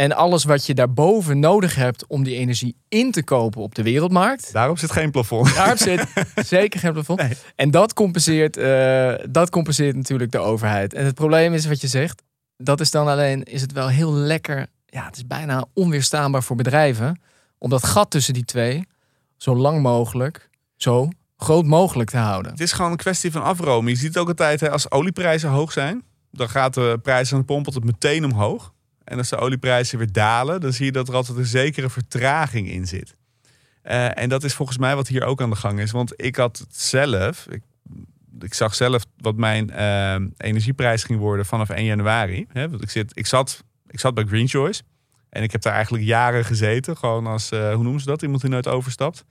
En alles wat je daarboven nodig hebt om die energie in te kopen op de wereldmarkt. Daarop zit geen plafond. Daar zit zeker geen plafond. Nee. En dat compenseert, eh, dat compenseert natuurlijk de overheid. En het probleem is wat je zegt. Dat is dan alleen, is het wel heel lekker. Ja, het is bijna onweerstaanbaar voor bedrijven. Om dat gat tussen die twee zo lang mogelijk, zo groot mogelijk te houden. Het is gewoon een kwestie van afromen. Je ziet het ook altijd, hè, als olieprijzen hoog zijn, dan gaat de prijs aan de pomp altijd meteen omhoog. En als de olieprijzen weer dalen, dan zie je dat er altijd een zekere vertraging in zit. Eh, en dat is volgens mij wat hier ook aan de gang is. Want ik had het zelf, ik, zag zelf wat mijn eh, energieprijs ging worden vanaf 1 januari. Hè, want ik, zit, ik, zat, ik zat bij Green Choice. En ik heb daar eigenlijk jaren gezeten. Gewoon als, eh, hoe noemen ze dat? Iemand die nooit overstapt.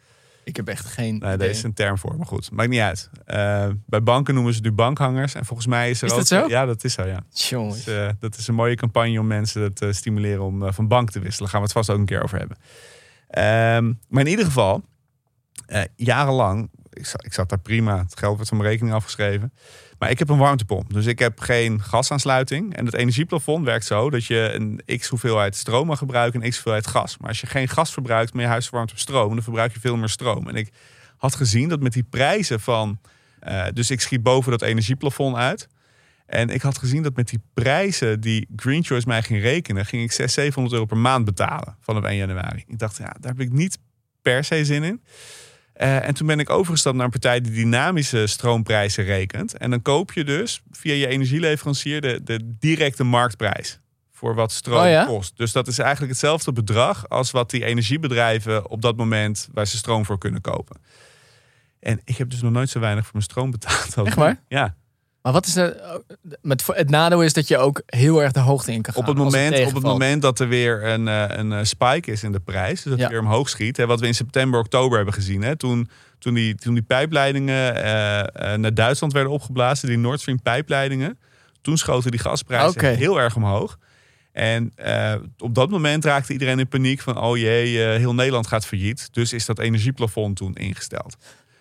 Ik heb echt geen Nee, daar is een term voor, maar goed. Maakt niet uit. Eh, bij banken noemen ze nu bankhangers. En volgens mij is er Is ook... dat zo? Ja, dat is zo, ja. Jongens. Dus, eh, dat is een mooie campagne om mensen te stimuleren om eh, van bank te wisselen. Daar gaan we het vast ook een keer over hebben. Ehm, maar in ieder geval, eh, jarenlang, ik zat, ik zat daar prima. Het geld werd van mijn rekening afgeschreven. Maar ik heb een warmtepomp, dus ik heb geen gasaansluiting. En het energieplafond werkt zo dat je een x hoeveelheid stroom mag gebruiken en x hoeveelheid gas. Maar als je geen gas verbruikt, maar je huis verwarmt op stroom, dan verbruik je veel meer stroom. En ik had gezien dat met die prijzen van... eh, dus ik schiet boven dat energieplafond uit. En ik had gezien dat met die prijzen die Green Choice mij ging rekenen, ging ik 600, 700 euro per maand betalen vanaf 1 januari. Ik dacht, ja, daar heb ik niet per se zin in. Eh, en toen ben ik overgestapt naar een partij die dynamische stroomprijzen rekent. En dan koop je dus via je energieleverancier de, de directe marktprijs voor wat stroom Oh ja? kost. Dus dat is eigenlijk hetzelfde bedrag als wat die energiebedrijven op dat moment waar ze stroom voor kunnen kopen. En ik heb dus nog nooit zo weinig voor mijn stroom betaald. Echt waar? Ja. Maar wat is de, met, het nadeel is dat je ook heel erg de hoogte in kan gaan. Op het, moment, op het moment dat er weer een, eh, een eh, spike is in de prijs, dus dat Ja. het weer omhoog schiet, hè, wat we in september, oktober hebben gezien. Hè, toen, toen, die, toen die pijpleidingen eh, eh, naar Duitsland werden opgeblazen, die Nord Stream pijpleidingen, toen schoten die gasprijzen heel erg omhoog. En eh, op dat moment raakte iedereen in paniek van, oh jee, eh, heel Nederland gaat failliet. Dus is dat energieplafond toen ingesteld.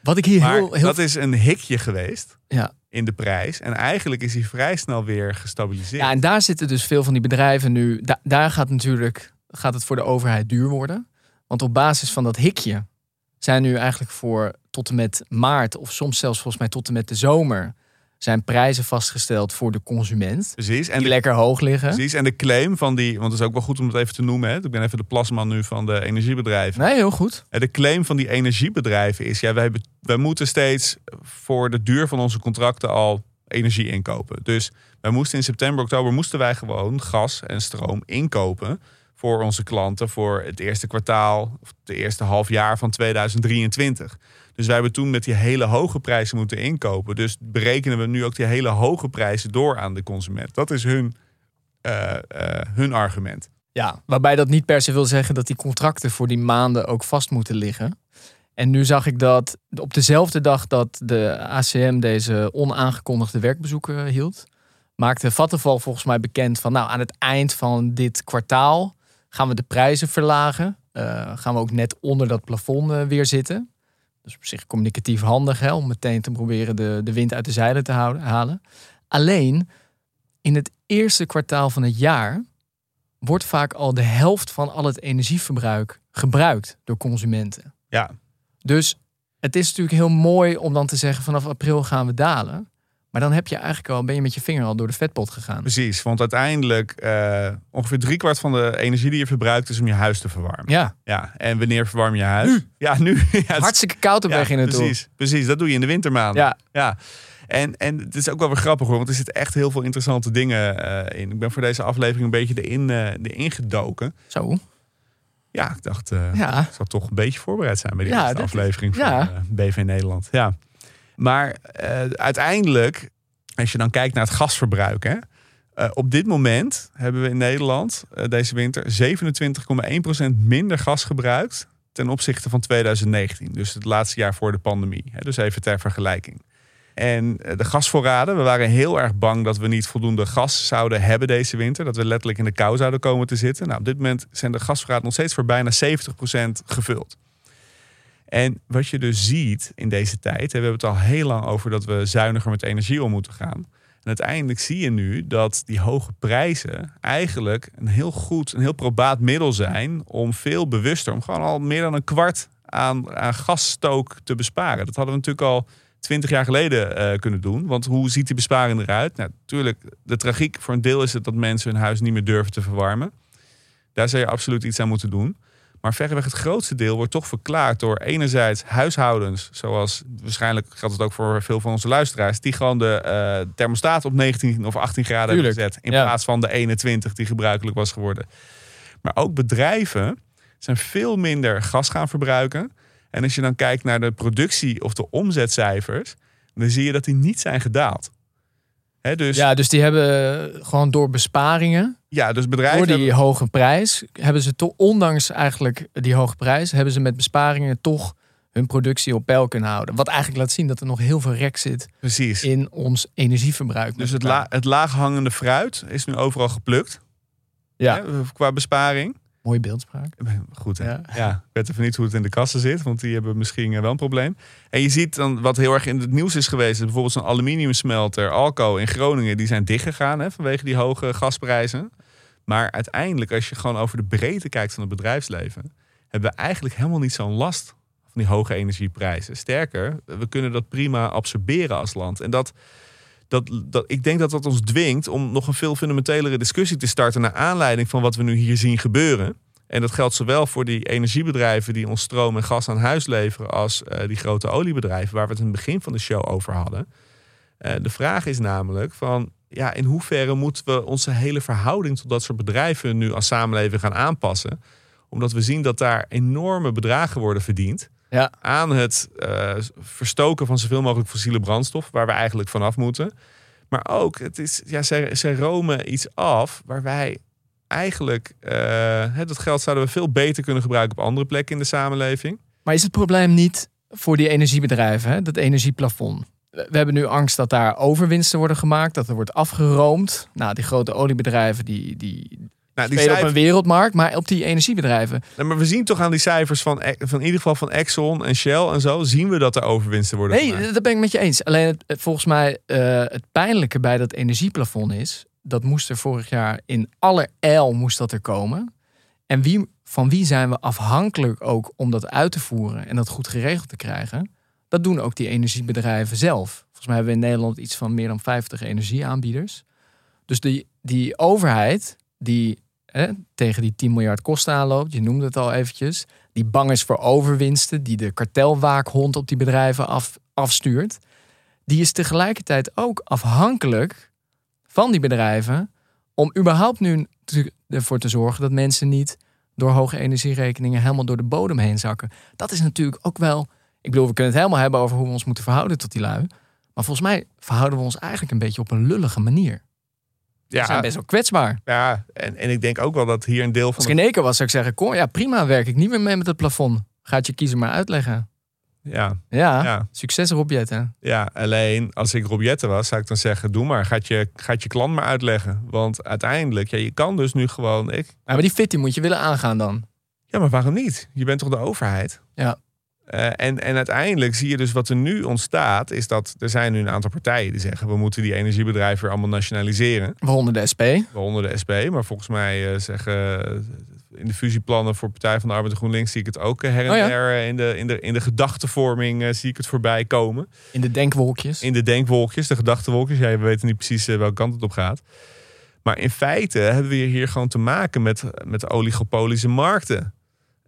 Wat ik hier Maar heel, heel dat is een hikje geweest ja. in de prijs. En eigenlijk is hij vrij snel weer gestabiliseerd. ja, en daar zitten dus veel van die bedrijven nu. da- daar gaat natuurlijk gaat het voor de overheid duur worden. Want op basis van dat hikje zijn nu eigenlijk voor tot en met maart, of soms zelfs volgens mij tot en met de zomer, zijn prijzen vastgesteld voor de consument. Precies. En Die lekker hoog liggen. Precies, en de claim van die, want het is ook wel goed om het even te noemen. Hè? Ik ben even de plasman nu van de energiebedrijven. Nee, heel goed. En De claim van die energiebedrijven is, ja, wij, moeten steeds voor de duur van onze contracten al energie inkopen. Dus wij moesten in september, oktober, moesten wij gewoon gas en stroom inkopen voor onze klanten voor het eerste kwartaal of de eerste half jaar van 2023. Dus wij hebben toen met die hele hoge prijzen moeten inkopen. Dus berekenen we nu ook die hele hoge prijzen door aan de consument. Dat is hun, eh, eh, hun argument. Ja, waarbij dat niet per se wil zeggen dat die contracten voor die maanden ook vast moeten liggen. En nu zag ik dat op dezelfde dag dat de ACM deze onaangekondigde werkbezoeken hield, maakte Vattenval volgens mij bekend van nou aan het eind van dit kwartaal gaan we de prijzen verlagen. Eh, gaan we ook net onder dat plafond eh, weer zitten. Dus op zich communicatief handig hè, om meteen te proberen de, de wind uit de zeilen te houden, halen. Alleen in het eerste kwartaal van het jaar wordt vaak al de helft van al het energieverbruik gebruikt door consumenten. Ja, Dus het is natuurlijk heel mooi om dan te zeggen vanaf april gaan we dalen. Maar dan heb je eigenlijk al, ben je met je vinger al door de vetpot gegaan. Precies, want uiteindelijk eh, ongeveer driekwart van de energie die je verbruikt is om je huis te verwarmen. Ja, Ja, en wanneer verwarm je huis? Ja, nu. Ja, is- hartstikke koud op ja, weg in het precies, precies, dat doe je in de wintermaanden. Ja. ja. En, en het is ook wel weer grappig hoor, want er zitten echt heel veel interessante dingen eh, in. Ik ben voor deze aflevering een beetje erin, eh erin gedoken. Zo. Ja, ik dacht, eh Ja. ik zal toch een beetje voorbereid zijn bij Ja, dat- aflevering van ja. BV Nederland. Ja. Maar eh, uiteindelijk, als je dan kijkt naar het gasverbruik, hè, eh, op dit moment hebben we in Nederland eh, deze winter 27,1% minder gas gebruikt ten opzichte van 2019. Dus het laatste jaar voor de pandemie. Hè, dus even ter vergelijking. En de gasvoorraden, we waren heel erg bang dat we niet voldoende gas zouden hebben deze winter. Dat we letterlijk in de kou zouden komen te zitten. Nou, op dit moment zijn de gasvoorraden nog steeds voor bijna 70% gevuld. En wat je dus ziet in deze tijd, we hebben het al heel lang over dat we zuiniger met energie om moeten gaan. En uiteindelijk zie je nu dat die hoge prijzen eigenlijk een heel goed, een heel probaat middel zijn om veel bewuster, om gewoon al meer dan een kwart aan, aan gasstook te besparen. Dat hadden we natuurlijk al twintig jaar geleden eh, kunnen doen. Want hoe ziet die besparing eruit? Nou, natuurlijk, de tragiek voor een deel is het dat mensen hun huis niet meer durven te verwarmen. Daar zou je absoluut iets aan moeten doen. Maar verreweg het grootste deel wordt toch verklaard door enerzijds huishoudens, zoals waarschijnlijk geldt het ook voor veel van onze luisteraars, die gewoon de eh, thermostaat op 19 of 18 graden Tuurlijk, hebben gezet, in ja. plaats van de 21 die gebruikelijk was geworden. Maar ook bedrijven zijn veel minder gas gaan verbruiken. En als je dan kijkt naar de productie of de omzetcijfers, dan zie je dat die niet zijn gedaald. Dus, ja. Ja, dus die hebben gewoon door besparingen, dus bedrijven door die hebben- hoge prijs, hebben ze toch, ondanks eigenlijk die hoge prijs, hebben ze met besparingen toch hun productie op peil kunnen houden. Wat eigenlijk laat zien dat er nog heel veel rek zit precies. in ons energieverbruik. Dus het, la, het laaghangende fruit is nu overal geplukt ja, qua besparing. Mooie beeldspraak. Goed, hè? Ja. Ja. ik weet even niet hoe het in de kassen zit, want die hebben misschien eh, wel een probleem. En je ziet dan wat heel erg in het nieuws is geweest, is bijvoorbeeld zo'n aluminiumsmelter, Alco in Groningen, die zijn dichtgegaan hè, vanwege die hoge gasprijzen. Maar uiteindelijk, als je gewoon over de breedte kijkt van het bedrijfsleven, hebben we eigenlijk helemaal niet zo'n last van die hoge energieprijzen. Sterker, we kunnen dat prima absorberen als land. En dat, dat, ik denk dat dat ons dwingt om nog een veel fundamentelere discussie te starten naar aanleiding van wat we nu hier zien gebeuren. En dat geldt zowel voor die energiebedrijven die ons stroom en gas aan huis leveren, als eh, die grote oliebedrijven waar we het in het begin van de show over hadden. Eh, de vraag is namelijk van, ja, in hoeverre moeten we onze hele verhouding tot dat soort bedrijven nu als samenleving gaan aanpassen? Omdat we zien dat daar enorme bedragen worden verdiend Ja, aan het eh, verstoken van zoveel mogelijk fossiele brandstof, waar we eigenlijk vanaf moeten. Maar ook, het is, ja, zij, zij romen iets af waar wij eigenlijk, hè, dat geld zouden we veel beter kunnen gebruiken op andere plekken in de samenleving. maar is het probleem niet voor die energiebedrijven, hè, dat energieplafond? We hebben nu angst dat daar overwinsten worden gemaakt, dat er wordt afgeroomd. Nou, die grote oliebedrijven die, die Nou, die spelen op een wereldmarkt, maar op die energiebedrijven. Nee, maar we zien toch aan die cijfers van, E- van in ieder geval van Exxon en Shell en zo, zien we dat er overwinsten worden Nee, gemaakt. dat ben ik met je eens. Alleen het, volgens mij eh, het pijnlijke bij dat energieplafond is, dat moest er vorig jaar in alle eil moest dat er komen. En wie, van wie zijn we afhankelijk ook om dat uit te voeren en dat goed geregeld te krijgen? Dat doen ook die energiebedrijven zelf. Volgens mij hebben we in Nederland iets van meer dan 50 energieaanbieders. Dus die, die overheid die tegen die 10 miljard kosten aanloopt, je noemde het al eventjes, die bang is voor overwinsten, die de kartelwaakhond op die bedrijven af, afstuurt, die is tegelijkertijd ook afhankelijk van die bedrijven om überhaupt nu ervoor te zorgen dat mensen niet door hoge energierekeningen helemaal door de bodem heen zakken. Dat is natuurlijk ook wel. Ik bedoel, we kunnen het helemaal hebben over hoe we ons moeten verhouden tot die lui. Maar volgens mij verhouden we ons eigenlijk een beetje op een lullige manier. We zijn Ja, best wel kwetsbaar. ja en, en ik denk ook wel dat hier een deel van Als ik in één keer was, zou ik zeggen: Kom, ja, prima, werk ik niet meer mee met het plafond. Gaat je kiezer maar uitleggen. Ja, Ja, ja, succes erop, Jette. ja, alleen als ik Rob Jetten was, zou ik dan zeggen: doe maar, gaat je, gaat je klant maar uitleggen. Want uiteindelijk, ja, je kan dus nu gewoon. Ik, Ja, maar die fitty moet je willen aangaan dan. ja, maar waarom niet? Je bent toch de overheid? Ja. Eh, en, en uiteindelijk zie je dus wat er nu ontstaat, is dat er zijn nu een aantal partijen die zeggen: we moeten die energiebedrijven weer allemaal nationaliseren. Waaronder de SP. Waaronder de SP, maar volgens mij eh, zeggen eh, in de fusieplannen voor Partij van de Arbeid en GroenLinks zie ik het ook her en Oh ja. der eh, in de, in de, in de gedachtenvorming zie ik het voorbij komen. In de denkwolkjes. In de denkwolkjes, de gedachtenwolkjes. Ja, we weten niet precies welke kant het op gaat. Maar in feite hebben we hier gewoon te maken met, met oligopolische markten.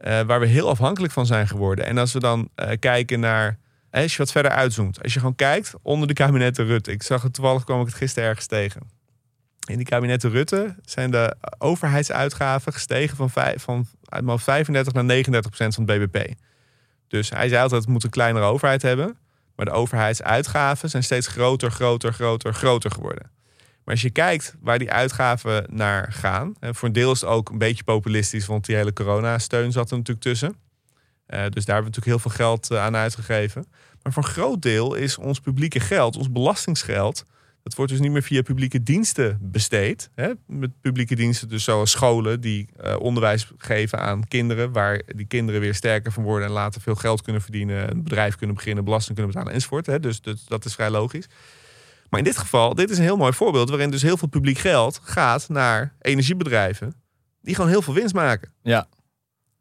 Eh, waar we heel afhankelijk van zijn geworden. En als we dan eh, kijken naar. eh, Als je wat verder uitzoomt. Als je gewoon kijkt onder de kabinetten Rutte. Ik zag het toevallig, kwam ik het gisteren ergens tegen. In die kabinetten Rutte zijn de overheidsuitgaven gestegen van, van uit mijn hoofd 35 naar 39 procent van het BBP. Dus hij zei altijd, het moet een kleinere overheid hebben. Maar de overheidsuitgaven zijn steeds groter, groter, groter, groter geworden. Maar als je kijkt waar die uitgaven naar gaan. En voor een deel is het ook een beetje populistisch, want die hele coronasteun zat er natuurlijk tussen. Eh, dus daar hebben we natuurlijk heel veel geld eh, aan uitgegeven. Maar voor een groot deel is ons publieke geld, ons belastingsgeld. Dat wordt dus niet meer via publieke diensten besteed. Hè? Met publieke diensten, dus zoals scholen die eh, onderwijs geven aan kinderen. Waar die kinderen weer sterker van worden en later veel geld kunnen verdienen. Een bedrijf kunnen beginnen, belasting kunnen betalen enzovoort. Hè? Dus, dus dat is vrij logisch. Maar in dit geval, dit is een heel mooi voorbeeld waarin dus heel veel publiek geld gaat naar energiebedrijven die gewoon heel veel winst maken. Ja.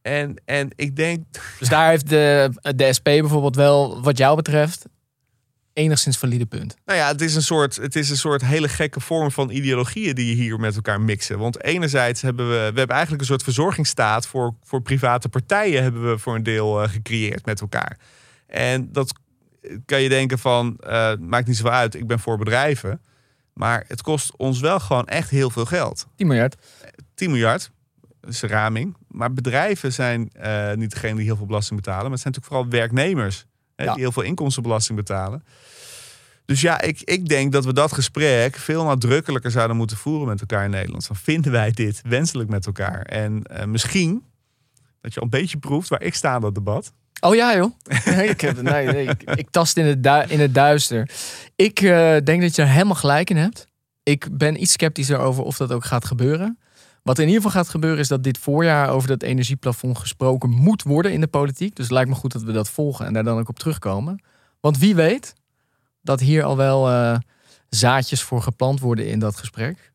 En, en ik denk, Dus daar heeft de, de SP bijvoorbeeld wel, wat jou betreft, enigszins valide punt. Nou ja, het is, een soort, het is een soort hele gekke vorm van ideologieën die je hier met elkaar mixen. Want enerzijds hebben we, we hebben eigenlijk een soort verzorgingsstaat voor, voor private partijen hebben we voor een deel eh, gecreëerd met elkaar. En dat kan je denken van, eh, maakt niet zoveel uit, ik ben voor bedrijven. Maar het kost ons wel gewoon echt heel veel geld. 10 miljard. 10 miljard, dat is een raming. Maar bedrijven zijn eh, niet degene die heel veel belasting betalen. Maar het zijn natuurlijk vooral werknemers hè, Ja. die heel veel inkomstenbelasting betalen. Dus ja, ik, ik denk dat we dat gesprek veel nadrukkelijker zouden moeten voeren met elkaar in Nederland. Van vinden wij dit wenselijk met elkaar? En eh, misschien dat je al een beetje proeft waar ik sta in dat debat. Oh ja, joh. Ik, heb, nee, nee, ik, ik tast in het, du- in het duister. Ik eh, denk dat je er helemaal gelijk in hebt. Ik ben iets sceptischer over of dat ook gaat gebeuren. Wat in ieder geval gaat gebeuren is dat dit voorjaar over dat energieplafond gesproken moet worden in de politiek. Dus het lijkt me goed dat we dat volgen en daar dan ook op terugkomen. Want wie weet dat hier al wel eh, zaadjes voor geplant worden in dat gesprek.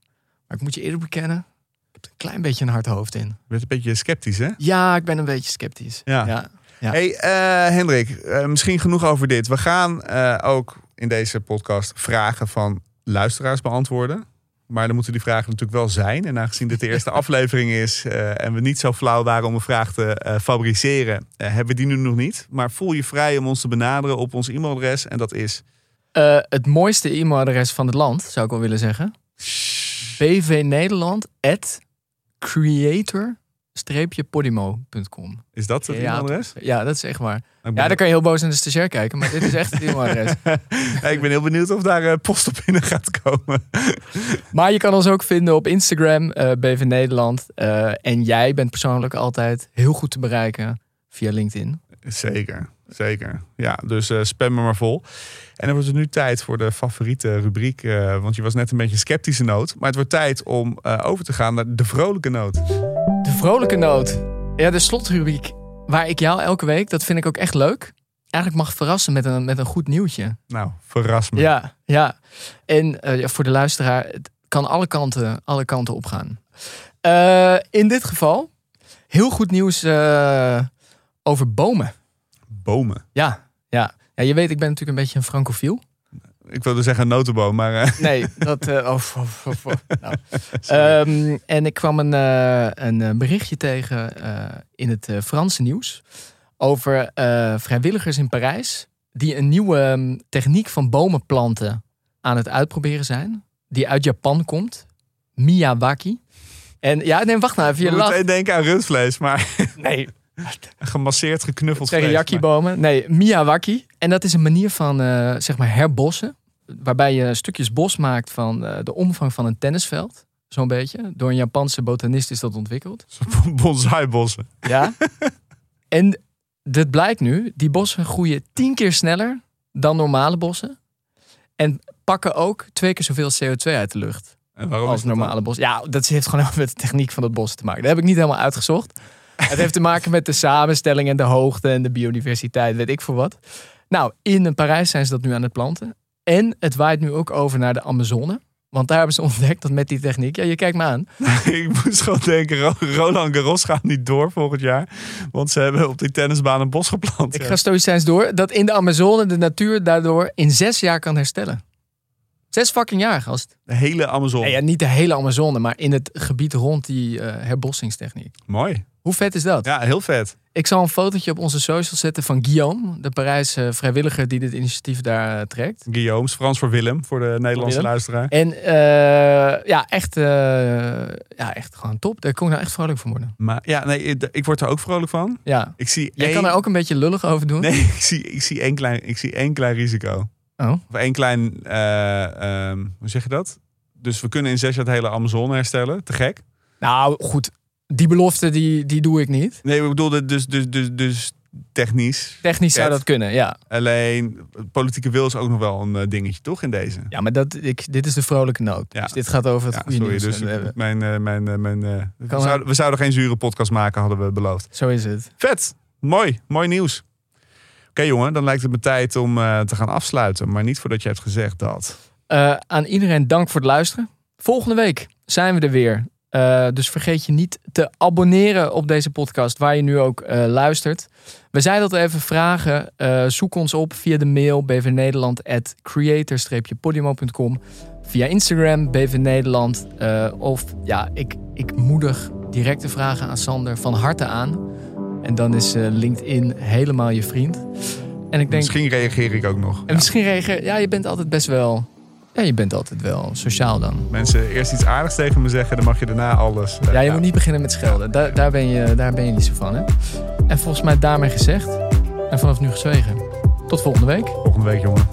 Maar ik moet je eerlijk bekennen, ik heb er een klein beetje een hard hoofd in. Je bent een beetje sceptisch, hè? Ja, ik ben een beetje sceptisch. Ja. ja. Ja. Hey, eh, Hendrik, eh, misschien genoeg over dit. We gaan eh, ook in deze podcast vragen van luisteraars beantwoorden. Maar dan moeten die vragen natuurlijk wel zijn. En aangezien dit de eerste aflevering is en we niet zo flauw waren om een vraag te fabriceren, hebben we die nu nog niet. Maar voel je vrij om ons te benaderen op ons e-mailadres. En dat is het mooiste e-mailadres van het land, zou ik wel willen zeggen. bvnederland at creator-podimo.com. Is dat het e-mailadres? Ja, dat is echt waar. Ja, dan kan je heel boos naar de stagiair kijken, maar dit is echt het e-mailadres. Ja, ik ben heel benieuwd of daar eh, post op binnen gaat komen. Maar je kan ons ook vinden op Instagram, eh BV Nederland. Eh, en jij bent persoonlijk altijd heel goed te bereiken via LinkedIn. Zeker, zeker. Ja, dus spam me maar vol. En dan wordt het nu tijd voor de favoriete rubriek. want je was net een beetje een sceptische noot. Maar het wordt tijd om over te gaan naar de vrolijke noot. Vrolijke noot. Ja, de slotrubriek waar ik jou elke week, dat vind ik ook echt leuk, eigenlijk mag verrassen met een, met een goed nieuwtje. Nou, verras me. Ja, ja. En ja, voor de luisteraar, het kan alle kanten, alle kanten opgaan. Eh, in dit geval, heel goed nieuws eh, over bomen. Bomen. Ja, ja. ja, je weet, ik ben natuurlijk een beetje een francofiel. Ik wilde zeggen notenboom, maar eh, Nee, dat... eh, oh, oh. Nou. Ehm, en ik kwam een, eh, een berichtje tegen in het Franse nieuws... over vrijwilligers in Parijs... die een nieuwe ehm, techniek van bomen planten aan het uitproberen zijn. Die uit Japan komt. Miyawaki. En ja, nee, wacht nou even. je moet lacht. denken aan rundvlees. Maar Nee, gemasseerd, geknuffeld vlees. Teriyaki-bomen. Nee, Miyawaki. En dat is een manier van, eh, zeg maar, herbossen. Waarbij je stukjes bos maakt van eh, de omvang van een tennisveld. Zo'n beetje. Door een Japanse botanist is dat ontwikkeld. Bonsaibossen. Ja. en dit blijkt nu, die bossen groeien tien keer sneller dan normale bossen. En pakken ook twee keer zoveel CO2 uit de lucht En waarom als normale bos. Ja, dat heeft gewoon met de techniek van het bos te maken. Dat heb ik niet helemaal uitgezocht. Het heeft te maken met de samenstelling en de hoogte en de biodiversiteit, weet ik voor wat. Nou, in Parijs zijn ze dat nu aan het planten. En het waait nu ook over naar de Amazone. Want daar hebben ze ontdekt dat met die techniek... Ja, je kijkt me aan. ik moest gewoon denken, Ro- Roland Garros gaat niet door volgend jaar. Want ze hebben op die tennisbaan een bos geplant. Ik Ja. ga stoïcijns door. Dat in de Amazone de natuur daardoor in zes jaar kan herstellen. Zes fucking jaar, gast. De hele Amazon. Nee, ja, niet de hele Amazone, maar in het gebied rond die eh, herbossingstechniek. Mooi. Hoe vet is dat? Ja, heel vet. Ik zal een fotootje op onze social zetten van Guillaume, de Parijse vrijwilliger die dit initiatief daar eh, trekt. Guillaume's, Frans voor Willem, voor de Nederlandse Willem. luisteraar. En eh, ja, echt, eh, ja, echt gewoon top. Daar kon ik nou echt vrolijk van worden. Maar ja, nee, ik- ik word er ook vrolijk van. Ja. Ik zie Jij één- kan er ook een beetje lullig over doen. Nee, ik zie, ik, zie één klein, ik zie één klein risico. Oh. Of één klein, eh, ehm, hoe zeg je dat? Dus we kunnen in zes jaar het hele Amazone herstellen. Te gek. Nou, goed. Die belofte, die, die doe ik niet. Nee, ik bedoelde dus, dus, dus, dus technisch. Technisch zou dat kunnen, ja. Alleen, politieke wil is ook nog wel een eh, dingetje, toch, in deze? Ja, maar dat, ik, dit is de vrolijke noot. Ja. Dus dit gaat over het Ja, sorry, nieuws. dus mijn, eh, mijn, mijn, eh, we, zouden, we zouden geen zure podcast maken, hadden we beloofd. Zo is het. Vet, mooi, mooi nieuws. Oké jongen, dan lijkt het me tijd om eh, te gaan afsluiten. Maar niet voordat je hebt gezegd dat... Eh, aan iedereen dank voor het luisteren. Volgende week zijn we er weer. Eh, dus vergeet je niet te abonneren op deze podcast, waar je nu ook luistert. We zeiden dat even vragen. Zoek ons op via de mail bvnederland.creator-podimo.com. Via Instagram, BV Nederland. Of ja, ik, ik moedig directe vragen aan Sander van harte aan. En dan is eh, LinkedIn helemaal je vriend. En ik denk, Misschien reageer ik ook nog. en misschien reageer Ja, je bent altijd best wel... Ja, je bent altijd wel sociaal dan. Mensen eerst iets aardigs tegen me zeggen, dan mag je daarna alles. eh, Ja, je moet niet beginnen met schelden. Daar, daar, ben je, daar ben je niet zo van, hè? En volgens mij daarmee gezegd. En vanaf nu gezwegen. Tot volgende week. Volgende week, jongen.